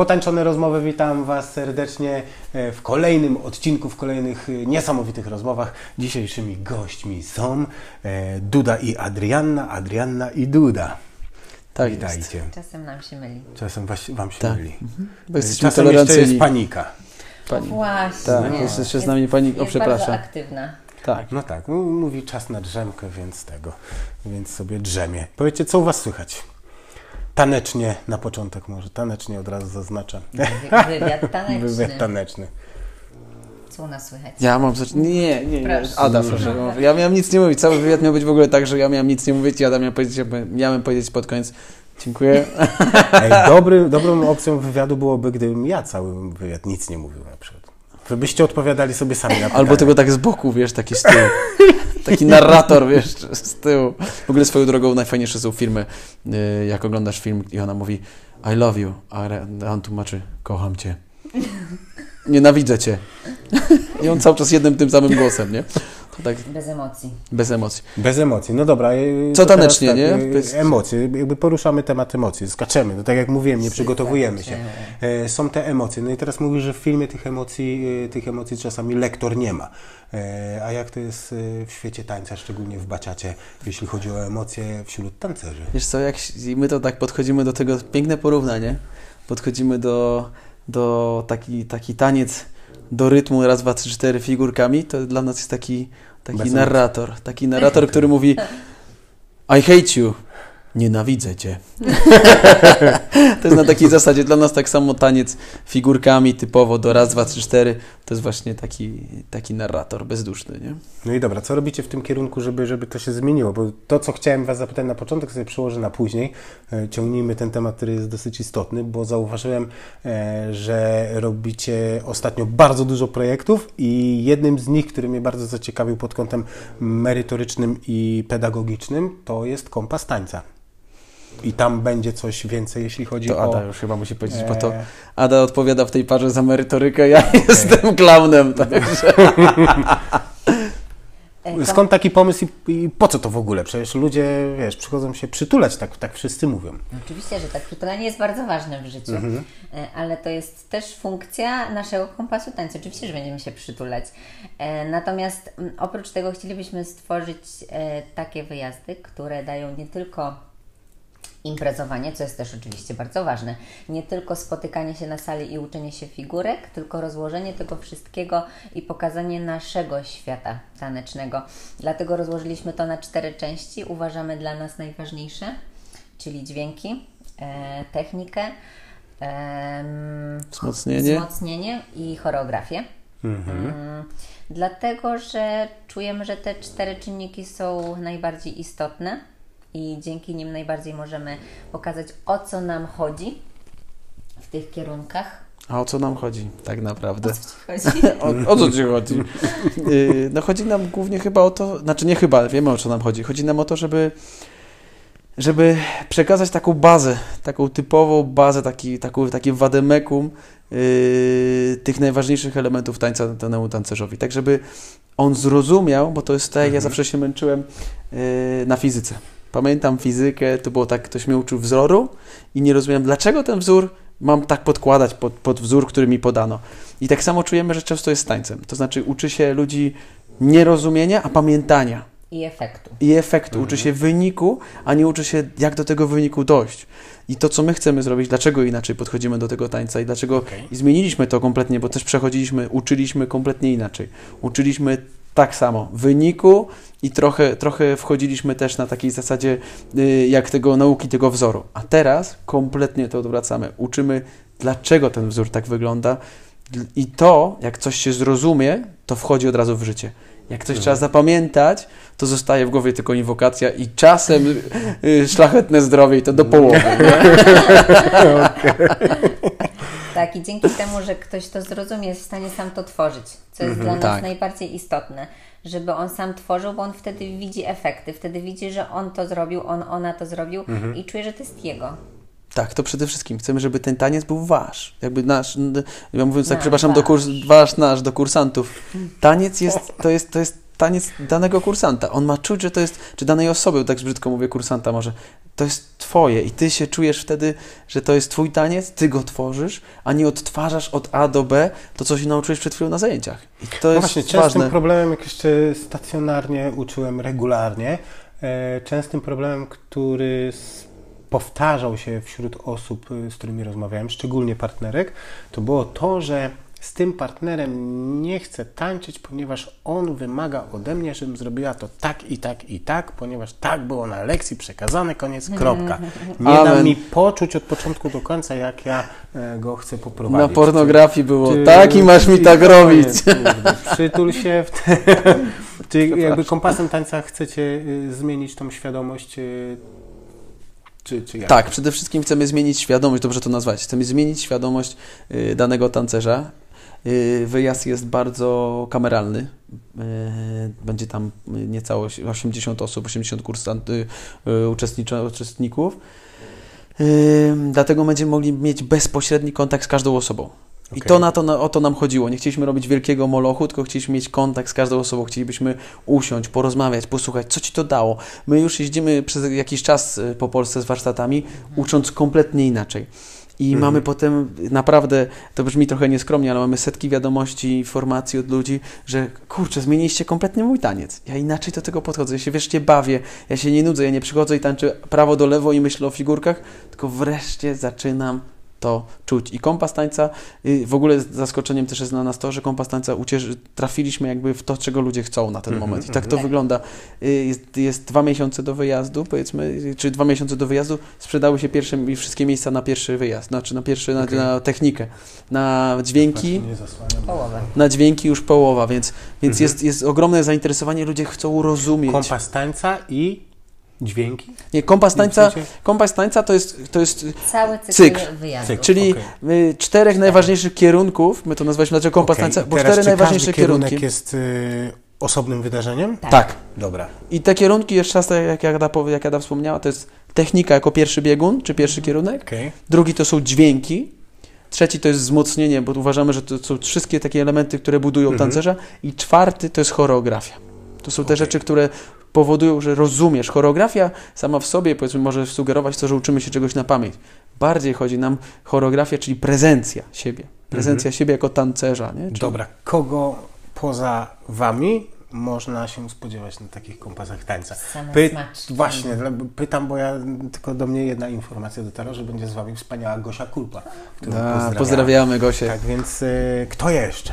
Potańczone rozmowy, witam Was serdecznie e, w kolejnym odcinku, w kolejnych e, niesamowitych rozmowach. Dzisiejszymi gośćmi są e, Duda i Adrianna, Adrianna i Duda. Tak Witajcie. jest. Czasem nam się myli. Czasem was, Wam się Tak. myli. Bo jesteśmy Czasem jeszcze jest panika. Pani. Właśnie. Tak, jest jeszcze z nami pani- o, jest przepraszam. bardzo aktywna. Tak. No tak, mówi czas na drzemkę, więc tego, więc sobie drzemie. Powiedzcie, co u Was słychać? Tanecznie na początek może, tanecznie od razu zaznaczam. Wy- Wywiad taneczny. Wywiad taneczny. Co u nas słychać? Ja mam coś. Nie, nie, nie. Proszę. Ada, proszę. Ja miałem nic nie mówić. Cały wywiad miał być w ogóle tak, że ja miałem nic nie mówić i Ada miał powiedzieć, miałem powiedzieć pod koniec. Dziękuję. Ej, dobry, dobrą opcją wywiadu byłoby, gdybym ja cały wywiad nic nie mówił na przykład. Żebyście odpowiadali sobie sami na pytania. Albo tego tak z boku, wiesz, taki tyłu. Taki narrator, wiesz, z tyłu. W ogóle swoją drogą najfajniejsze są filmy, y, jak oglądasz film i ona mówi I love you, a on tłumaczy kocham cię. Nienawidzę cię. I on cały czas jednym tym samym głosem, nie? Tak Bez emocji. bez emocji. Bez emocji. No dobra. Co tanecznie, nie? e, Bez- Emocje. Jakby poruszamy temat emocji. Skaczemy. No tak jak mówiłem, nie przygotowujemy się. E, Są te emocje. No i teraz mówisz, że w filmie tych emocji, e, tych emocji czasami lektor nie ma. E, A jak to jest w świecie tańca, szczególnie w baciacie, jeśli chodzi o emocje wśród tancerzy? Wiesz co, jak my to tak podchodzimy do tego, piękne porównanie, podchodzimy do, do taki, taki taniec do rytmu raz, dwa, trzy, cztery figurkami, to dla nas jest taki, taki narrator, taki narrator, który mówi I hate you, nienawidzę cię. to jest na takiej zasadzie, dla nas tak samo taniec figurkami typowo do raz, dwa, trzy, cztery, to jest właśnie taki, taki narrator bezduszny, nie? No i dobra, co robicie w tym kierunku, żeby, żeby to się zmieniło? Bo to, co chciałem Was zapytać na początek, sobie przełożę na później. E, Ciągnijmy ten temat, który jest dosyć istotny, bo zauważyłem, e, że robicie ostatnio bardzo dużo projektów i jednym z nich, który mnie bardzo zaciekawił pod kątem merytorycznym i pedagogicznym, to jest kompas tańca. I tam będzie coś więcej, jeśli chodzi To o... Ada już chyba musi powiedzieć, bo to e, Ada odpowiada w tej parze za merytorykę, ja jestem klaunem, także... E, Skąd taki pomysł i, i po co to w ogóle? Przecież ludzie, wiesz, przychodzą się przytulać, tak, tak wszyscy mówią. Oczywiście, że tak. Przytulanie jest bardzo ważne w życiu, Mhm. E, ale to jest też funkcja naszego kompasu tańca. Oczywiście, że będziemy się przytulać. Natomiast mm, oprócz tego chcielibyśmy stworzyć takie wyjazdy, które dają nie tylko imprezowanie, co jest też oczywiście bardzo ważne. Nie tylko spotykanie się na sali i uczenie się figurek, tylko rozłożenie tego wszystkiego i pokazanie naszego świata tanecznego. Dlatego rozłożyliśmy to na cztery części. Uważamy dla nas najważniejsze, czyli dźwięki, e, technikę, em, Wzmocnienie. wzmocnienie i choreografię. Mm, Dlatego, że czujemy, że te cztery czynniki są najbardziej istotne i dzięki nim najbardziej możemy pokazać, o co nam chodzi w tych kierunkach. A o co nam chodzi tak naprawdę? Chodzi. O, o co Ci chodzi? Yy, No chodzi nam głównie chyba o to, znaczy nie chyba, ale wiemy o co nam chodzi. Chodzi nam o to, żeby żeby przekazać taką bazę, taką typową bazę, taki, taką, takie wademekum yy, tych najważniejszych elementów tańca danemu tancerzowi. Tak, żeby on zrozumiał, bo to jest tak, jak ja zawsze się męczyłem yy, na fizyce. Pamiętam fizykę, to było tak, ktoś mnie uczył wzoru i nie rozumiałem, dlaczego ten wzór mam tak podkładać pod, pod wzór, który mi podano. I tak samo czujemy, że często jest tańcem. To znaczy uczy się ludzi nierozumienia, a pamiętania I efektu. i efektu, uczy się wyniku, a nie uczy się, jak do tego wyniku dojść. I to, co my chcemy zrobić, dlaczego inaczej podchodzimy do tego tańca i dlaczego i zmieniliśmy to kompletnie, bo też przechodziliśmy, uczyliśmy kompletnie inaczej. Uczyliśmy tak samo wyniku i trochę, trochę wchodziliśmy też na takiej zasadzie, y, jak tego nauki tego wzoru. A teraz kompletnie to odwracamy. Uczymy, dlaczego ten wzór tak wygląda i to, jak coś się zrozumie, to wchodzi od razu w życie. Jak coś trzeba zapamiętać, to zostaje w głowie tylko inwokacja i czasem y, szlachetne zdrowie i to do połowy. Tak, i dzięki temu, że ktoś to zrozumie, jest w stanie sam to tworzyć, co jest dla nas tak. najbardziej istotne. Żeby on sam tworzył, bo on wtedy widzi efekty, wtedy widzi, że on to zrobił, on, ona to zrobił i czuje, że to jest jego. Tak, to przede wszystkim chcemy, żeby ten taniec był wasz. Jakby nasz, ja mówiąc tak, Nasz, przepraszam, do wasz. kurs, wasz, nasz, do kursantów. Taniec jest, to jest, to jest taniec danego kursanta. On ma czuć, że to jest, czy danej osoby, tak brzydko mówię, kursanta może, to jest twoje i ty się czujesz wtedy, że to jest twój taniec, ty go tworzysz, a nie odtwarzasz od A do B to, co się nauczyłeś przed chwilą na zajęciach. I to No jest właśnie, częstym ważne. problemem, jak jeszcze stacjonarnie uczyłem regularnie, e, częstym problemem, który powtarzał się wśród osób, y, z którymi rozmawiałem, szczególnie partnerek, to było to, że z tym partnerem nie chcę tańczyć, ponieważ on wymaga ode mnie, żebym zrobiła to tak i tak i tak, ponieważ tak było na lekcji przekazane, koniec, kropka. Nie da Amen. mi poczuć od początku do końca, jak ja e, go chcę poprowadzić. Na pornografii było Ty- tak i masz mi tak robić. Przytul się w te... Czy jakby kompasem tańca chcecie y, zmienić tą świadomość? Czy, czy? Tak, przede wszystkim chcemy zmienić świadomość, dobrze to nazwać. Chcemy zmienić świadomość y, danego tancerza. Y, Wyjazd jest bardzo kameralny. Y, Będzie tam niecałe 80 osób, 80 kursant, uczestników. Dlatego będziemy mogli mieć bezpośredni kontakt z każdą osobą. I to na to, na, o to nam chodziło. Nie chcieliśmy robić wielkiego molochu, tylko chcieliśmy mieć kontakt z każdą osobą. Chcielibyśmy usiąść, porozmawiać, posłuchać, co ci to dało. My już jeździmy przez jakiś czas y, po Polsce z warsztatami, ucząc kompletnie inaczej. I Mhm. mamy potem naprawdę, to brzmi trochę nieskromnie, ale mamy setki wiadomości, informacji od ludzi, że kurczę, zmieniliście kompletnie mój taniec. Ja inaczej do tego podchodzę, ja się wreszcie bawię, ja się nie nudzę, ja nie przychodzę i tańczę prawo do lewo i myślę o figurkach, tylko wreszcie zaczynam to czuć. I kompas tańca, w ogóle z zaskoczeniem też jest dla nas to, że kompas tańca ucieszy, trafiliśmy jakby w to, czego ludzie chcą na ten Mhm, moment. I tak to mhm. wygląda. Y, Jest, jest dwa miesiące do wyjazdu, powiedzmy, y, czy dwa miesiące do wyjazdu, sprzedały się pierwsze i wszystkie miejsca na pierwszy wyjazd, znaczy na pierwszy, na, Okej. na technikę. Na dźwięki, na dźwięki już połowa, więc, więc Mhm. jest, jest ogromne zainteresowanie, ludzie chcą rozumieć. Kompas tańca i dźwięki? Nie, kompas tańca, W sensie- kompas tańca to jest, to jest Cały cykl, Cykl. wyjazdu. Cykl. czyli Okej. y, czterech najważniejszych kierunków, my to nazwaliśmy dlaczego kompas Okej, tańca, bo teraz, cztery najważniejsze kierunek kierunki. jest y, osobnym wydarzeniem? Tak. Tak. Dobra. I te kierunki, jeszcze raz, tak jak Jada, jak Jada wspomniała, to jest technika jako pierwszy biegun, czy pierwszy kierunek. Okej. Drugi to są dźwięki. Trzeci to jest wzmocnienie, bo uważamy, że to są wszystkie takie elementy, które budują Mhm. tancerza. I czwarty to jest choreografia. To są te Okej. rzeczy, które powodują, że rozumiesz. Choreografia sama w sobie, powiedzmy, może sugerować to, że uczymy się czegoś na pamięć. Bardziej chodzi nam choreografia, czyli prezencja siebie. Prezencja siebie jako tancerza. Nie? Czyli Dobra. Kogo poza wami można się spodziewać na takich kompasach tańca? Py-. Właśnie, pytam, bo ja tylko do mnie jedna informacja dotarła, że będzie z wami wspaniała Gosia Kulpa. A, pozdrawiamy. pozdrawiamy Gosię. Tak więc y, kto jeszcze?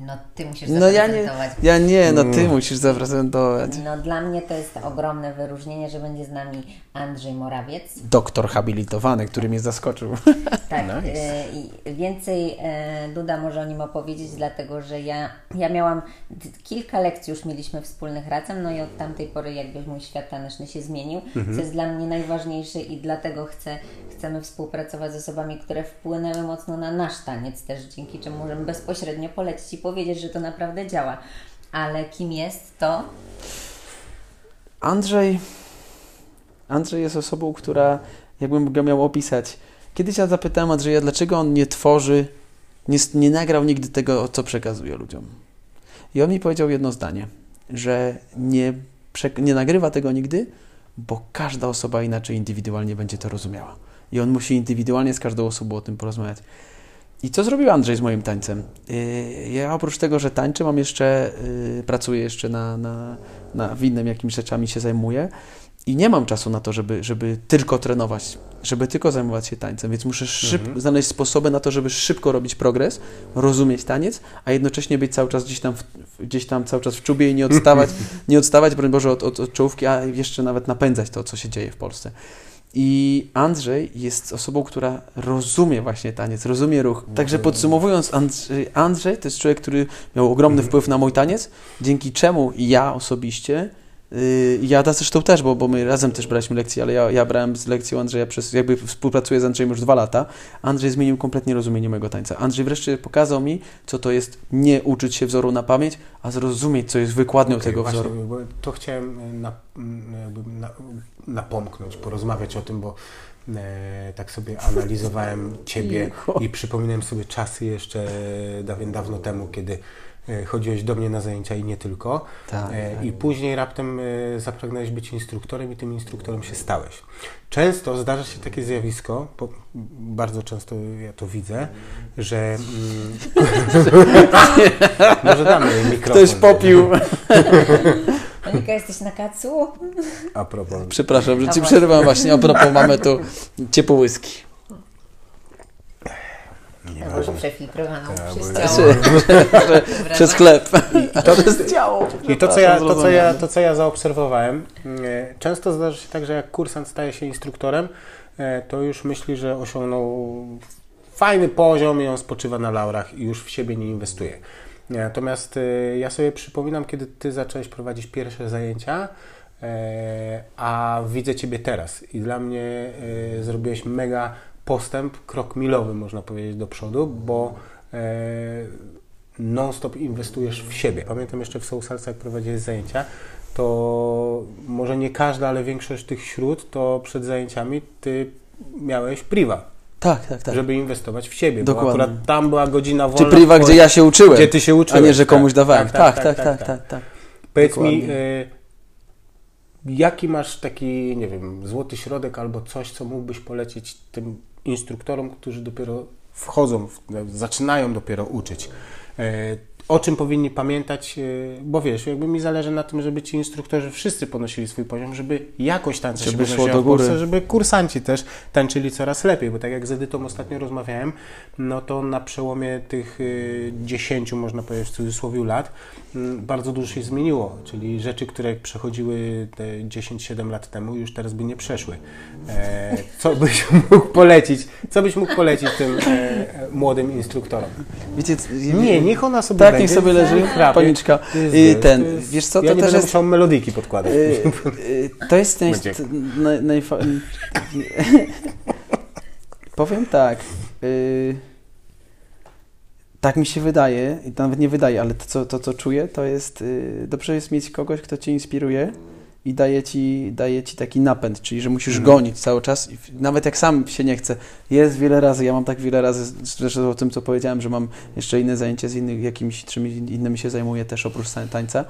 No ty musisz No ja nie, zaprezentować. ja nie, no ty Mm. musisz zaprezentować. No dla mnie to jest ogromne wyróżnienie, że będzie z nami Andrzej Morawiec. Doktor habilitowany, który mnie zaskoczył. Tak, Nice. i więcej e, Duda może o nim opowiedzieć, dlatego że ja, ja miałam kilka lekcji już mieliśmy wspólnych razem, no i od tamtej pory jakby mój świat taneczny się zmienił, co jest dla mnie najważniejsze i dlatego chcę, chcemy współpracować z osobami, które wpłynęły mocno na nasz taniec też, dzięki czemu możemy bezpośrednio polecić i powiedzieć, że to naprawdę działa. Ale kim jest to? Andrzej. Andrzej jest osobą, która, jakbym go miał opisać. Kiedyś ja zapytałem Andrzeja, dlaczego on nie tworzy, nie, nie nagrał nigdy tego, co przekazuje ludziom. I on mi powiedział jedno zdanie, że nie, nie nagrywa tego nigdy, bo każda osoba inaczej indywidualnie będzie to rozumiała. I on musi indywidualnie z każdą osobą o tym porozmawiać. I co zrobił Andrzej z moim tańcem? Yy, Ja oprócz tego, że tańczę, mam jeszcze, yy, pracuję jeszcze na, na, na w innym jakimś rzeczami się zajmuję i nie mam czasu na to, żeby, żeby tylko trenować, żeby tylko zajmować się tańcem, więc muszę szyb, Mhm. znaleźć sposoby na to, żeby szybko robić progres, rozumieć taniec, a jednocześnie być cały czas gdzieś tam, w- gdzieś tam cały czas w czubie i nie odstawać, nie odstawać, broń Boże, od, od, od czołówki, a jeszcze nawet napędzać to, co się dzieje w Polsce. I Andrzej jest osobą, która rozumie właśnie taniec, rozumie ruch. Także podsumowując, Andrzej, Andrzej to jest człowiek, który miał ogromny wpływ na mój taniec, dzięki czemu ja osobiście, yy, Jada zresztą też, bo, bo my razem też braliśmy lekcje, ale ja, ja brałem z lekcją Andrzeja przez, jakby współpracuję z Andrzejem już dwa lata. Andrzej zmienił kompletnie rozumienie mojego tańca. Andrzej wreszcie pokazał mi, co to jest nie uczyć się wzoru na pamięć, a zrozumieć, co jest wykładnią Okej, tego właśnie, wzoru. To chciałem y, na, m, jakby na, napomknąć, porozmawiać o tym, bo e, tak sobie analizowałem Ciebie i przypominałem sobie czasy jeszcze dawien dawno temu, kiedy chodziłeś do mnie na zajęcia i nie tylko. Tak, E, tak. I później raptem e, zapragnąłeś być instruktorem i tym instruktorem się stałeś. Często zdarza się takie zjawisko, bo bardzo często ja to widzę, że... Mm, może damy mikrofon. Ktoś popił. Monika, jesteś na kacu? A propos. Przepraszam, że ci przerywam właśnie. A propos, mamy tu ciepłe whisky. Albo przefiltrowaną Tak, przez bo- ciało. Przez chleb. To, Przez ciało. I to co, ja, to, co ja, to, co ja zaobserwowałem, e, często zdarza się tak, że jak kursant staje się instruktorem, e, to już myśli, że osiągnął fajny poziom i on spoczywa na laurach i już w siebie nie inwestuje. Natomiast e, ja sobie przypominam, kiedy ty zacząłeś prowadzić pierwsze zajęcia, a widzę ciebie teraz i dla mnie zrobiłeś mega postęp, krok milowy można powiedzieć do przodu, bo e, non-stop inwestujesz w siebie. Pamiętam jeszcze w Soul Salsa, jak prowadziłeś zajęcia, to może nie każda, ale większość tych śród, to przed zajęciami ty miałeś priwa, Tak, tak, tak. żeby inwestować w siebie, Dokładnie. bo akurat tam była godzina Czy wolna. priwa, w gdzie ja się uczyłem, Gdzie ty się a uczyłeś. nie, że komuś tak, dawałem. Tak, tak, tak, tak, tak. Powiedz mi, Dokładnie. y, jaki masz taki, nie wiem, złoty środek albo coś, co mógłbyś polecić tym instruktorom, którzy dopiero wchodzą, zaczynają dopiero uczyć? O czym powinni pamiętać, y, bo wiesz, jakby mi zależy na tym, żeby ci instruktorzy wszyscy ponosili swój poziom, żeby jakość tańca Żeby się podnosiła do w Polsce, góry. żeby kursanci też tańczyli coraz lepiej, bo tak jak z Edytą ostatnio rozmawiałem, no to na przełomie tych y, 10, można powiedzieć w cudzysłowie, lat, bardzo dużo się zmieniło, czyli rzeczy, które przechodziły te 10-7 lat temu, już teraz by nie przeszły. E, co byś mógł polecić, co byś mógł polecić tym e, e, młodym instruktorom? Wiecie, Nie, niech ona sobie Tak, niech sobie leży, paniczka. I ten, wiesz co, ja to nie też jest... melodyki podkładać. Y, y, To jest ten... Naj- Powiem tak. y, Tak mi się wydaje, i nawet nie wydaje, ale to co, to, co czuję, to jest dobrze jest mieć kogoś, kto cię inspiruje i daje ci, daje ci taki napęd, czyli że musisz Mhm. gonić cały czas, nawet jak sam się nie chce. Jest wiele razy, ja mam tak wiele razy, zresztą o tym, co powiedziałem, że mam jeszcze inne zajęcia z innych, jakimiś czymś innymi się zajmuję też oprócz tań- tańca.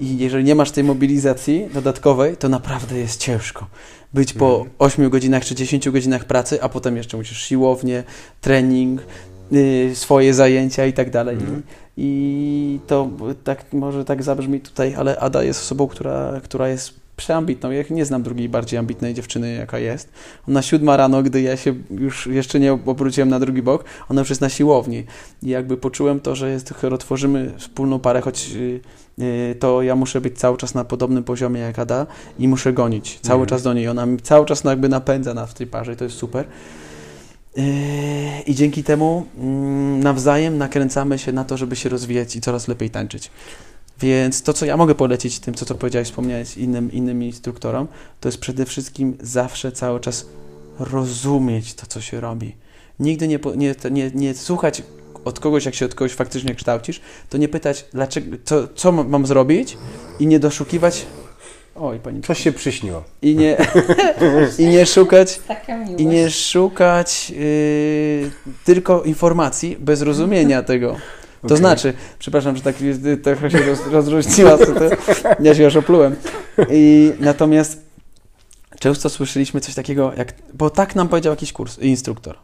I jeżeli nie masz tej mobilizacji dodatkowej, to naprawdę jest ciężko. Być po Mhm. 8 godzinach czy 10 godzinach pracy, a potem jeszcze musisz siłownię, trening, y, swoje zajęcia i tak dalej. Mhm. I to tak może tak zabrzmi tutaj, ale Ada jest osobą, która, która jest przeambitną. Ja nie znam drugiej bardziej ambitnej dziewczyny, jaka jest. Ona siódma rano, gdy ja się już jeszcze nie obróciłem na drugi bok, ona już jest na siłowni. I jakby poczułem to, że jest, tworzymy wspólną parę, choć y, y, to ja muszę być cały czas na podobnym poziomie jak Ada i muszę gonić cały Mhm. czas do niej. Ona mi cały czas jakby napędza na w tej parze i to jest super. Yy, I dzięki temu mm, nawzajem nakręcamy się na to, żeby się rozwijać i coraz lepiej tańczyć. Więc to, co ja mogę polecić tym, co, co powiedziałeś, wspomniałeś innym, innym instruktorom, to jest przede wszystkim zawsze cały czas rozumieć to, co się robi. Nigdy nie, nie, nie, nie słuchać od kogoś, jak się od kogoś faktycznie kształcisz, to nie pytać, dlaczego, co, mam zrobić i nie doszukiwać. Oj, pani. Coś się przyśniło. I nie, i nie szukać i nie szukać yy, tylko informacji bez rozumienia tego. To Okej. znaczy, przepraszam, że tak y, trochę się roz, rozróżniła, ja się już oplułem. I natomiast często słyszeliśmy coś takiego, jak, bo tak nam powiedział jakiś kurs, instruktor.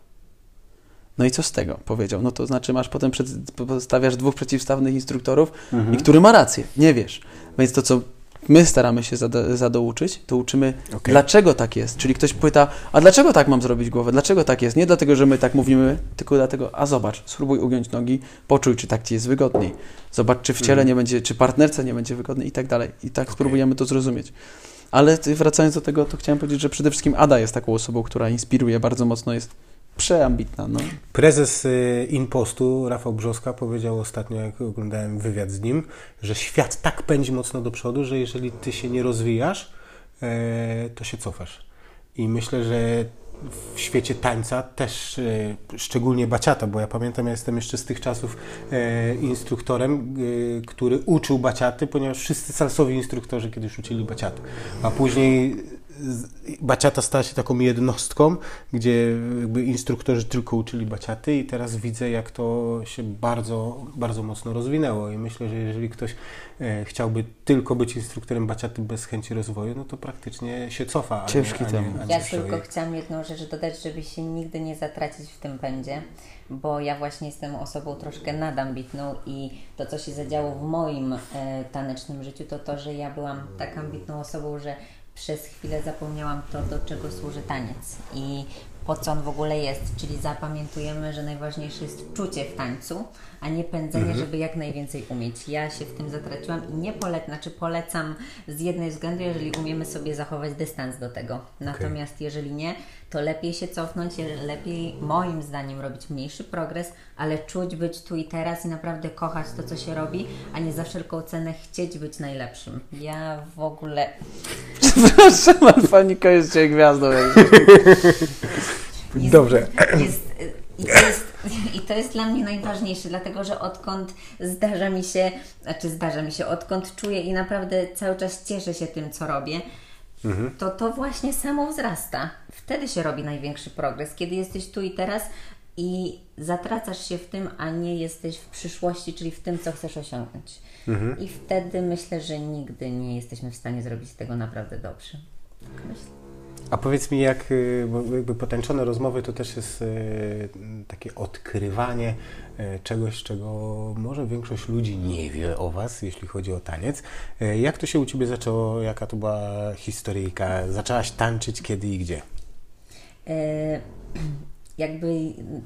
No i co z tego? Powiedział. No to znaczy masz potem przed, postawiasz dwóch przeciwstawnych instruktorów Mhm. i który ma rację, nie wiesz. Więc to, co my staramy się zado, zadouczyć, to uczymy, Okej. dlaczego tak jest. Czyli ktoś pyta, a dlaczego tak mam zrobić głowę? Dlaczego tak jest? Nie dlatego, że my tak mówimy, tylko dlatego, a zobacz, spróbuj ugiąć nogi, poczuj, czy tak ci jest wygodniej. Zobacz, czy w ciele Mhm. nie będzie, czy partnerce nie będzie wygodniej i tak dalej. I tak Okej. spróbujemy to zrozumieć. Ale wracając do tego, to chciałem powiedzieć, że przede wszystkim Ada jest taką osobą, która inspiruje bardzo mocno, jest przeambitna. No. Prezes y, Impostu, Rafał Brzoska, powiedział ostatnio, jak oglądałem wywiad z nim, że świat tak pędzi mocno do przodu, że jeżeli ty się nie rozwijasz, e, to się cofasz. I myślę, że w świecie tańca też, e, szczególnie baciata, bo ja pamiętam, ja jestem jeszcze z tych czasów e, instruktorem, który uczył baciaty, ponieważ wszyscy salsowi instruktorzy kiedyś uczyli baciaty. A później baciata stała się taką jednostką, gdzie jakby instruktorzy tylko uczyli baciaty i teraz widzę, jak to się bardzo, bardzo mocno rozwinęło i myślę, że jeżeli ktoś e, chciałby tylko być instruktorem baciaty bez chęci rozwoju, no to praktycznie się cofa. a Ciężki nie, a nie, a nie Ja stoi. tylko chciałam jedną rzecz dodać, żeby się nigdy nie zatracić w tym pędzie, bo ja właśnie jestem osobą troszkę nadambitną i to, co się zadziało w moim e, tanecznym życiu, to to, że ja byłam tak ambitną osobą, że przez chwilę zapomniałam to, do czego służy taniec i po co on w ogóle jest, czyli zapamiętujemy, że najważniejsze jest czucie w tańcu, a nie pędzenie, żeby jak najwięcej umieć. Ja się w tym zatraciłam i nie polecam, znaczy polecam z jednej względu, jeżeli umiemy sobie zachować dystans do tego. Natomiast jeżeli nie, to lepiej się cofnąć, lepiej moim zdaniem robić mniejszy progres, ale czuć być tu i teraz i naprawdę kochać to, co się robi, a nie za wszelką cenę chcieć być najlepszym. Ja w ogóle Przepraszam, ale panika jest dzisiaj gwiazdą. Jest, Dobrze. Jest, i, to jest, I to jest dla mnie najważniejsze, dlatego że odkąd zdarza mi się, znaczy zdarza mi się, odkąd czuję i naprawdę cały czas cieszę się tym, co robię, to to właśnie samo wzrasta. Wtedy się robi największy progres, kiedy jesteś tu i teraz i zatracasz się w tym, a nie jesteś w przyszłości, czyli w tym, co chcesz osiągnąć. I wtedy myślę, że nigdy nie jesteśmy w stanie zrobić tego naprawdę dobrze. Tak myślę. A powiedz mi, jak y, jakby potęczone rozmowy to też jest y, takie odkrywanie y, czegoś, czego może większość ludzi nie wie o Was, jeśli chodzi o taniec. Jak to się u Ciebie zaczęło? Jaka to była historyjka? Zaczęłaś tańczyć kiedy i gdzie? E, jakby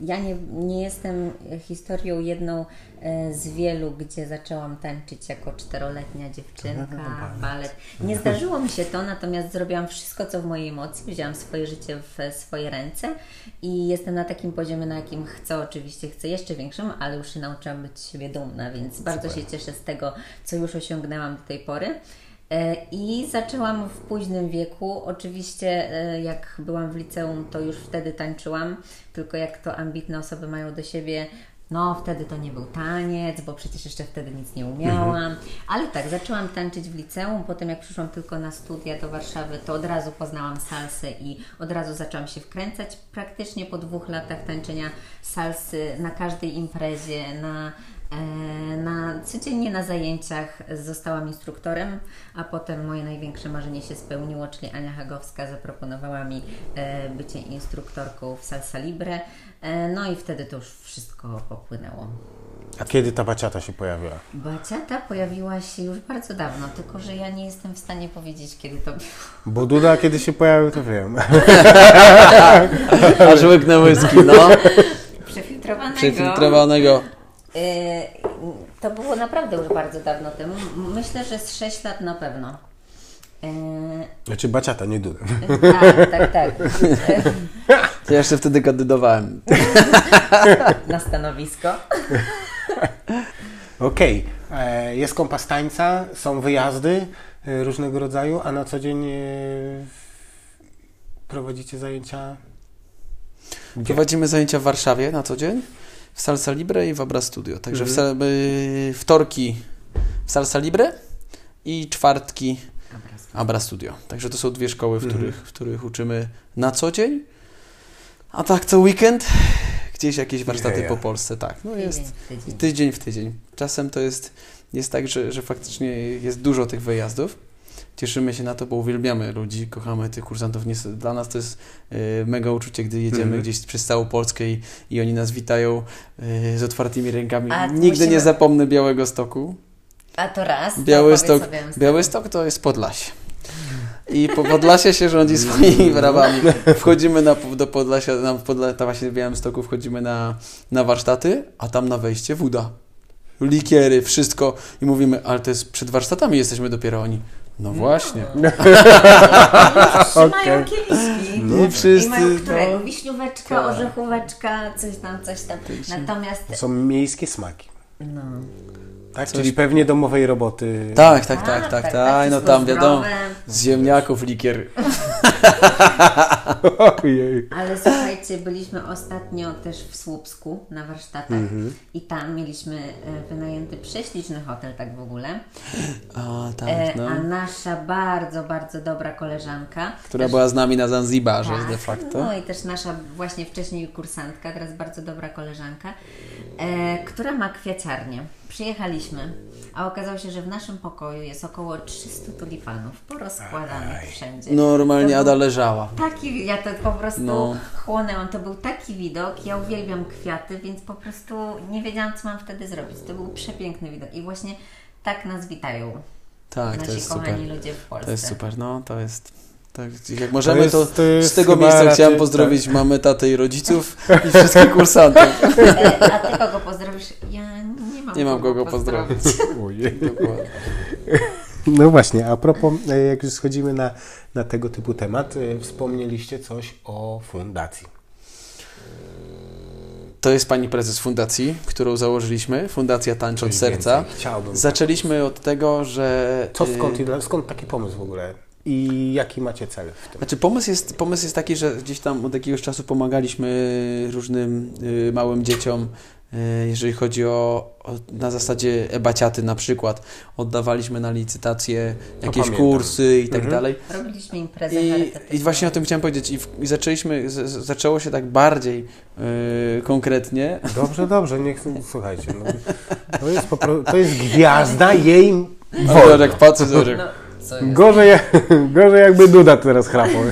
ja nie, nie jestem historią jedną e, z wielu, gdzie zaczęłam tańczyć jako czteroletnia dziewczynka, balet. Nie zdarzyło mi się to, natomiast zrobiłam wszystko, co w mojej mocy. Wzięłam swoje życie w swoje ręce i jestem na takim poziomie, na jakim chcę, oczywiście chcę jeszcze większym, ale już się nauczyłam być siebie dumna, więc bardzo się cieszę z tego, co już osiągnęłam do tej pory. E, I zaczęłam w późnym wieku. Oczywiście, e, jak byłam w liceum, to już wtedy tańczyłam, tylko jak to ambitne osoby mają do siebie. No, wtedy to nie był taniec, bo przecież jeszcze wtedy nic nie umiałam. Ale tak, zaczęłam tańczyć w liceum. Potem, jak przyszłam tylko na studia do Warszawy, to od razu poznałam salsę i od razu zaczęłam się wkręcać. Praktycznie po dwóch latach tańczenia salsy na każdej imprezie, na Na, codziennie na zajęciach zostałam instruktorem, a potem moje największe marzenie się spełniło, czyli Ania Hagowska zaproponowała mi e, bycie instruktorką w Salsa Libre. E, No i wtedy to już wszystko popłynęło. A kiedy ta baciata się pojawiła? Baciata pojawiła się już bardzo dawno, tylko że ja nie jestem w stanie powiedzieć, kiedy to było. Bo Duda kiedy się pojawił, to wiem. Aż łyknę whisky, no. Przefiltrowanego. Przefiltrowanego. E, To było naprawdę już bardzo dawno temu. Myślę, że z 6 lat na pewno. E, Znaczy baciata, nie Duda. Tak, tak, tak. To ja jeszcze wtedy kandydowałem. Na stanowisko. Okej, e, jest kompas tańca, są wyjazdy e, różnego rodzaju, a na co dzień e, prowadzicie zajęcia? Gdzie? Prowadzimy zajęcia w Warszawie na co dzień, w Salsa Libre i w Abra Studio. Także w Mhm. y, wtorki w Salsa Libre i czwartki Abra Studio. Także to są dwie szkoły, w, Mhm. których, w których uczymy na co dzień. A tak co weekend gdzieś jakieś warsztaty Jeja. po Polsce, tak. No jest Tydzień w tydzień. tydzień w tydzień. Czasem to jest, jest tak, że, że faktycznie jest dużo tych wyjazdów. Cieszymy się na to, bo uwielbiamy ludzi, kochamy tych kursantów. Dla nas to jest e, mega uczucie, gdy jedziemy Mhm. gdzieś przez całą Polskę i, i oni nas witają e, z otwartymi rękami. A Nigdy musimy- nie zapomnę Białego Stoku. A to raz. to Białystok, opowiedz sobie o tym. Białystok to jest Podlasie. I po Podlasie się rządzi swoimi prawami. Wchodzimy na, do Podlasia, na Podla, tam właśnie w Białymstoku wchodzimy na, na warsztaty, a tam na wejście woda. Likiery, wszystko. I mówimy, ale to jest przed warsztatami jesteśmy dopiero oni. No właśnie. Trzymają kieliszki. I I wszyscy. mają którego? no. Wiśnióweczka, Tak. orzechóweczka, coś tam, coś tam. Natomiast, To są miejskie smaki. no. Tak? Coś- Czyli pewnie domowej roboty. Tak, tak, tak, tak, tak. No wszystko tam wiadomo. Z ziemniaków likier. Ojej. Ale słuchajcie, byliśmy ostatnio też w Słupsku na warsztatach Mhm. i tam mieliśmy e, wynajęty prześliczny hotel, tak w ogóle. A, tak, E, no. A nasza bardzo, bardzo dobra koleżanka, Która też- była z nami na Zanzibarze tak, de facto. No i też nasza właśnie wcześniej kursantka, teraz bardzo dobra koleżanka, e, która ma kwiaciarnię. Przyjechaliśmy, a okazało się, że w naszym pokoju jest około 300 tulipanów porozkładanych wszędzie. Normalnie To Ada leżała. Taki, ja to po prostu No. chłonęłam. To był taki widok. Ja uwielbiam kwiaty, więc po prostu nie wiedziałam, co mam wtedy zrobić. To był przepiękny widok. I właśnie tak nas witają Tak, to nasi jest super. kochani ludzie w Polsce. To jest super, no to jest. Tak, jak możemy, jest- to, to jest z tego miejsca raczej- chciałem pozdrowić mamę, tatę i rodziców i wszystkich kursantów. A ty kogo Ja nie mam Nie mam kogo pozdrowić. Dokładnie. No właśnie, a propos, e, jak już schodzimy na, na tego typu temat, e, wspomnieliście coś o fundacji. To jest pani prezes fundacji, którą założyliśmy, Fundacja Tańcz od Coś Serca. Chciałbym. Zaczęliśmy od tego, że. Co, y, skąd, skąd taki pomysł w ogóle? I jaki macie cel w tym? Znaczy pomysł jest, pomysł jest taki, że gdzieś tam od jakiegoś czasu pomagaliśmy różnym y, małym dzieciom, y, jeżeli chodzi o, o na zasadzie ebaciaty na przykład. Oddawaliśmy na licytację jakieś pamiętam. kursy i tak Mhm. dalej. Robiliśmy imprezę I. I właśnie o tym chciałem powiedzieć. I, w, i zaczęliśmy, z, zaczęło się tak bardziej y, konkretnie. Dobrze, dobrze, niech, słuchajcie, no, to, jest po, pro- to jest gwiazda jej O, jak patrzę, zobacz, jak No, co jest? Gorzej, gorzej jakby Duda teraz chrapał.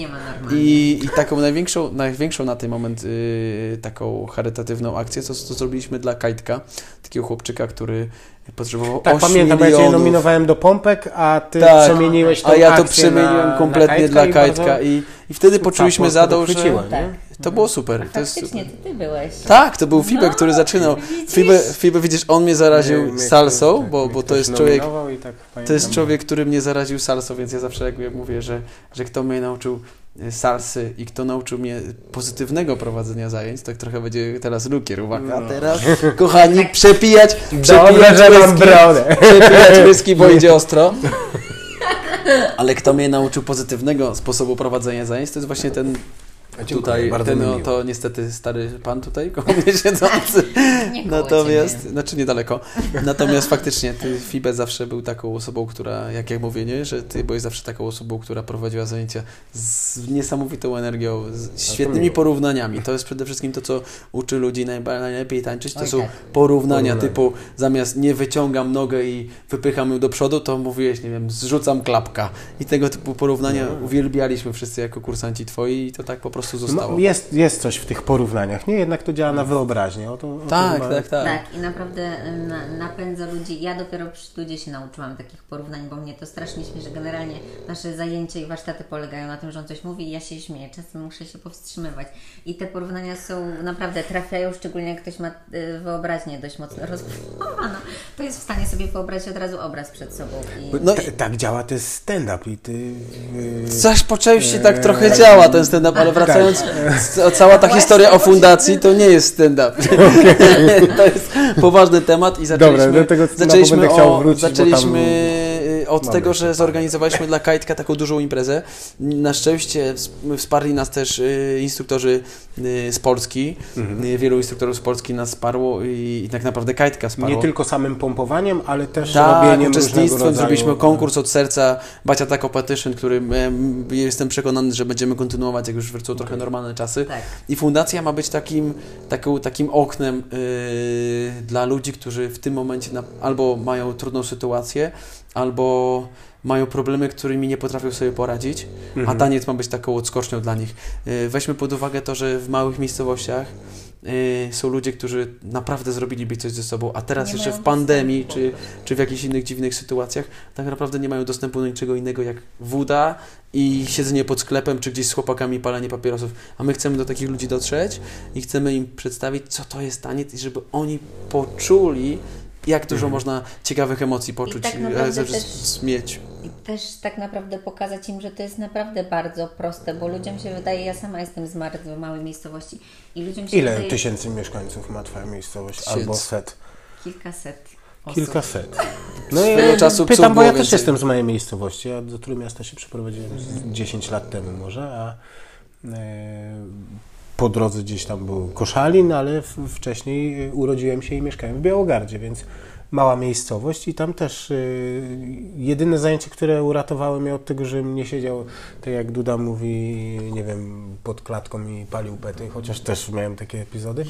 Nie ma normalnie. I, I taką największą, największą na ten moment y, taką charytatywną akcję, co, co zrobiliśmy dla Kajtka, takiego chłopczyka, który potrzebował Tak, 8 pamiętam, bo ja Cię milionów. nominowałem do pompek, a Ty Tak, przemieniłeś tą A ja to przemieniłem na, kompletnie na dla i Kajtka bardzo i, i wtedy poczuliśmy dochwyciła, Tak. Nie? to było super. To jest Faktycznie, super. to ty byłeś. Tak, to był Fibe, No, który zaczynał. widzisz? Fibe, Fibe, widzisz, on mnie zaraził Mnie- mnie salsą, ktoś- bo, mnie bo to jest człowiek, tak to jest pamiętam. człowiek, który mnie zaraził salsą, więc ja zawsze jakby mówię, że, że kto mnie nauczył y, salsy i kto nauczył mnie pozytywnego prowadzenia zajęć, tak trochę będzie teraz lukier, uwaga, No. teraz, kochani, przepijać, przepijać whisky, przepijać whisky, bo idzie ostro. Ale kto mnie nauczył pozytywnego sposobu prowadzenia zajęć, to jest właśnie ten Dziękuję, tutaj, bardzo ten no, to niestety stary pan tutaj koło mnie siedzący. Nie Natomiast, ciebie. znaczy niedaleko. Natomiast faktycznie ty, Fibe zawsze był taką osobą, która, jak ja mówię, nie, że ty byłeś zawsze taką osobą, która prowadziła zajęcia z niesamowitą energią, z świetnymi porównaniami. To jest przede wszystkim to, co uczy ludzi najlepiej tańczyć, to Oj, są tak. porównania Porównania. typu zamiast nie wyciągam nogę i wypycham ją do przodu, to mówiłeś, nie wiem, zrzucam klapka. I tego typu porównania No. uwielbialiśmy wszyscy jako kursanci twoi i to tak po prostu zostało. No, jest, jest coś w tych porównaniach, nie? Jednak to działa na wyobraźnię. O to, o to tak, tak, tak, Tak, i naprawdę na, napędza ludzi. Ja dopiero przy studiu się nauczyłam takich porównań, bo mnie to strasznie śmieszy. Generalnie nasze zajęcia i warsztaty polegają na tym, że on coś mówi i ja się śmieję. Czasem muszę się powstrzymywać. I te porównania są naprawdę trafiają, szczególnie jak ktoś ma y, wyobraźnię dość mocno rozbudowaną. To jest w stanie sobie wyobrazić od razu obraz przed sobą. I... No T- tak działa też stand-up i ty... Yy, Coś po części tak trochę działa ten stand-up, ale wracając, c- cała ta historia o fundacji to nie jest stand-up. to jest poważny temat i zaczęliśmy, Dobra, do tego zaczęliśmy, będę chciał o, wrócić, bo zaczęliśmy od mamy tego, jeszcze że zorganizowaliśmy dla Kajtka taką dużą imprezę. Na szczęście ws- wsparli nas też y, instruktorzy y, z Polski. Mhm. Y, Wielu instruktorów z Polski nas wsparło i, i tak naprawdę Kajtka wsparło. nie tylko samym pompowaniem, ale też Tak, robieniem uczestnictwem rodzaju... zrobiliśmy konkurs od serca Baciata Competition, który em, jestem przekonany, że będziemy kontynuować, jak już wrócą trochę normalne czasy. Tak. I fundacja ma być takim, taką, takim oknem yy, dla ludzi, którzy w tym momencie na, albo mają trudną sytuację, albo mają problemy, którymi nie potrafią sobie poradzić, a Mhm. taniec ma być taką odskocznią dla nich. Yy, weźmy pod uwagę to, że w małych miejscowościach yy, są ludzie, którzy naprawdę zrobiliby coś ze sobą, a teraz Nie jeszcze w pandemii czy, czy w jakichś innych dziwnych sytuacjach tak naprawdę nie mają dostępu do niczego innego jak woda i siedzenie pod sklepem, czy gdzieś z chłopakami palenie papierosów. A my chcemy do takich ludzi dotrzeć i chcemy im przedstawić, co to jest taniec i żeby oni poczuli, jak dużo Mhm. można ciekawych emocji poczuć, tak e, naprawdę że- też- mieć. I też tak naprawdę pokazać im, że to jest naprawdę bardzo proste, bo ludziom się wydaje, ja sama jestem z bardzo małej miejscowości i ludziom się Ile wydaje tysięcy mieszkańców ma twoja miejscowość? Tysięcy. Albo set? kilkaset. osób. Kilkaset. No i czasu pytam, bo ja też więcej. jestem z małej miejscowości. Ja do Trójmiasta się przeprowadziłem z 10 lat temu może, a e, po drodze gdzieś tam był Koszalin, ale wcześniej e, urodziłem się i mieszkałem w Białogardzie, więc mała miejscowość i tam też e, jedyne zajęcie, które uratowały mnie od tego, żebym nie siedział, tak jak Duda mówi, nie wiem, pod klatką i palił pety, chociaż też miałem takie epizody,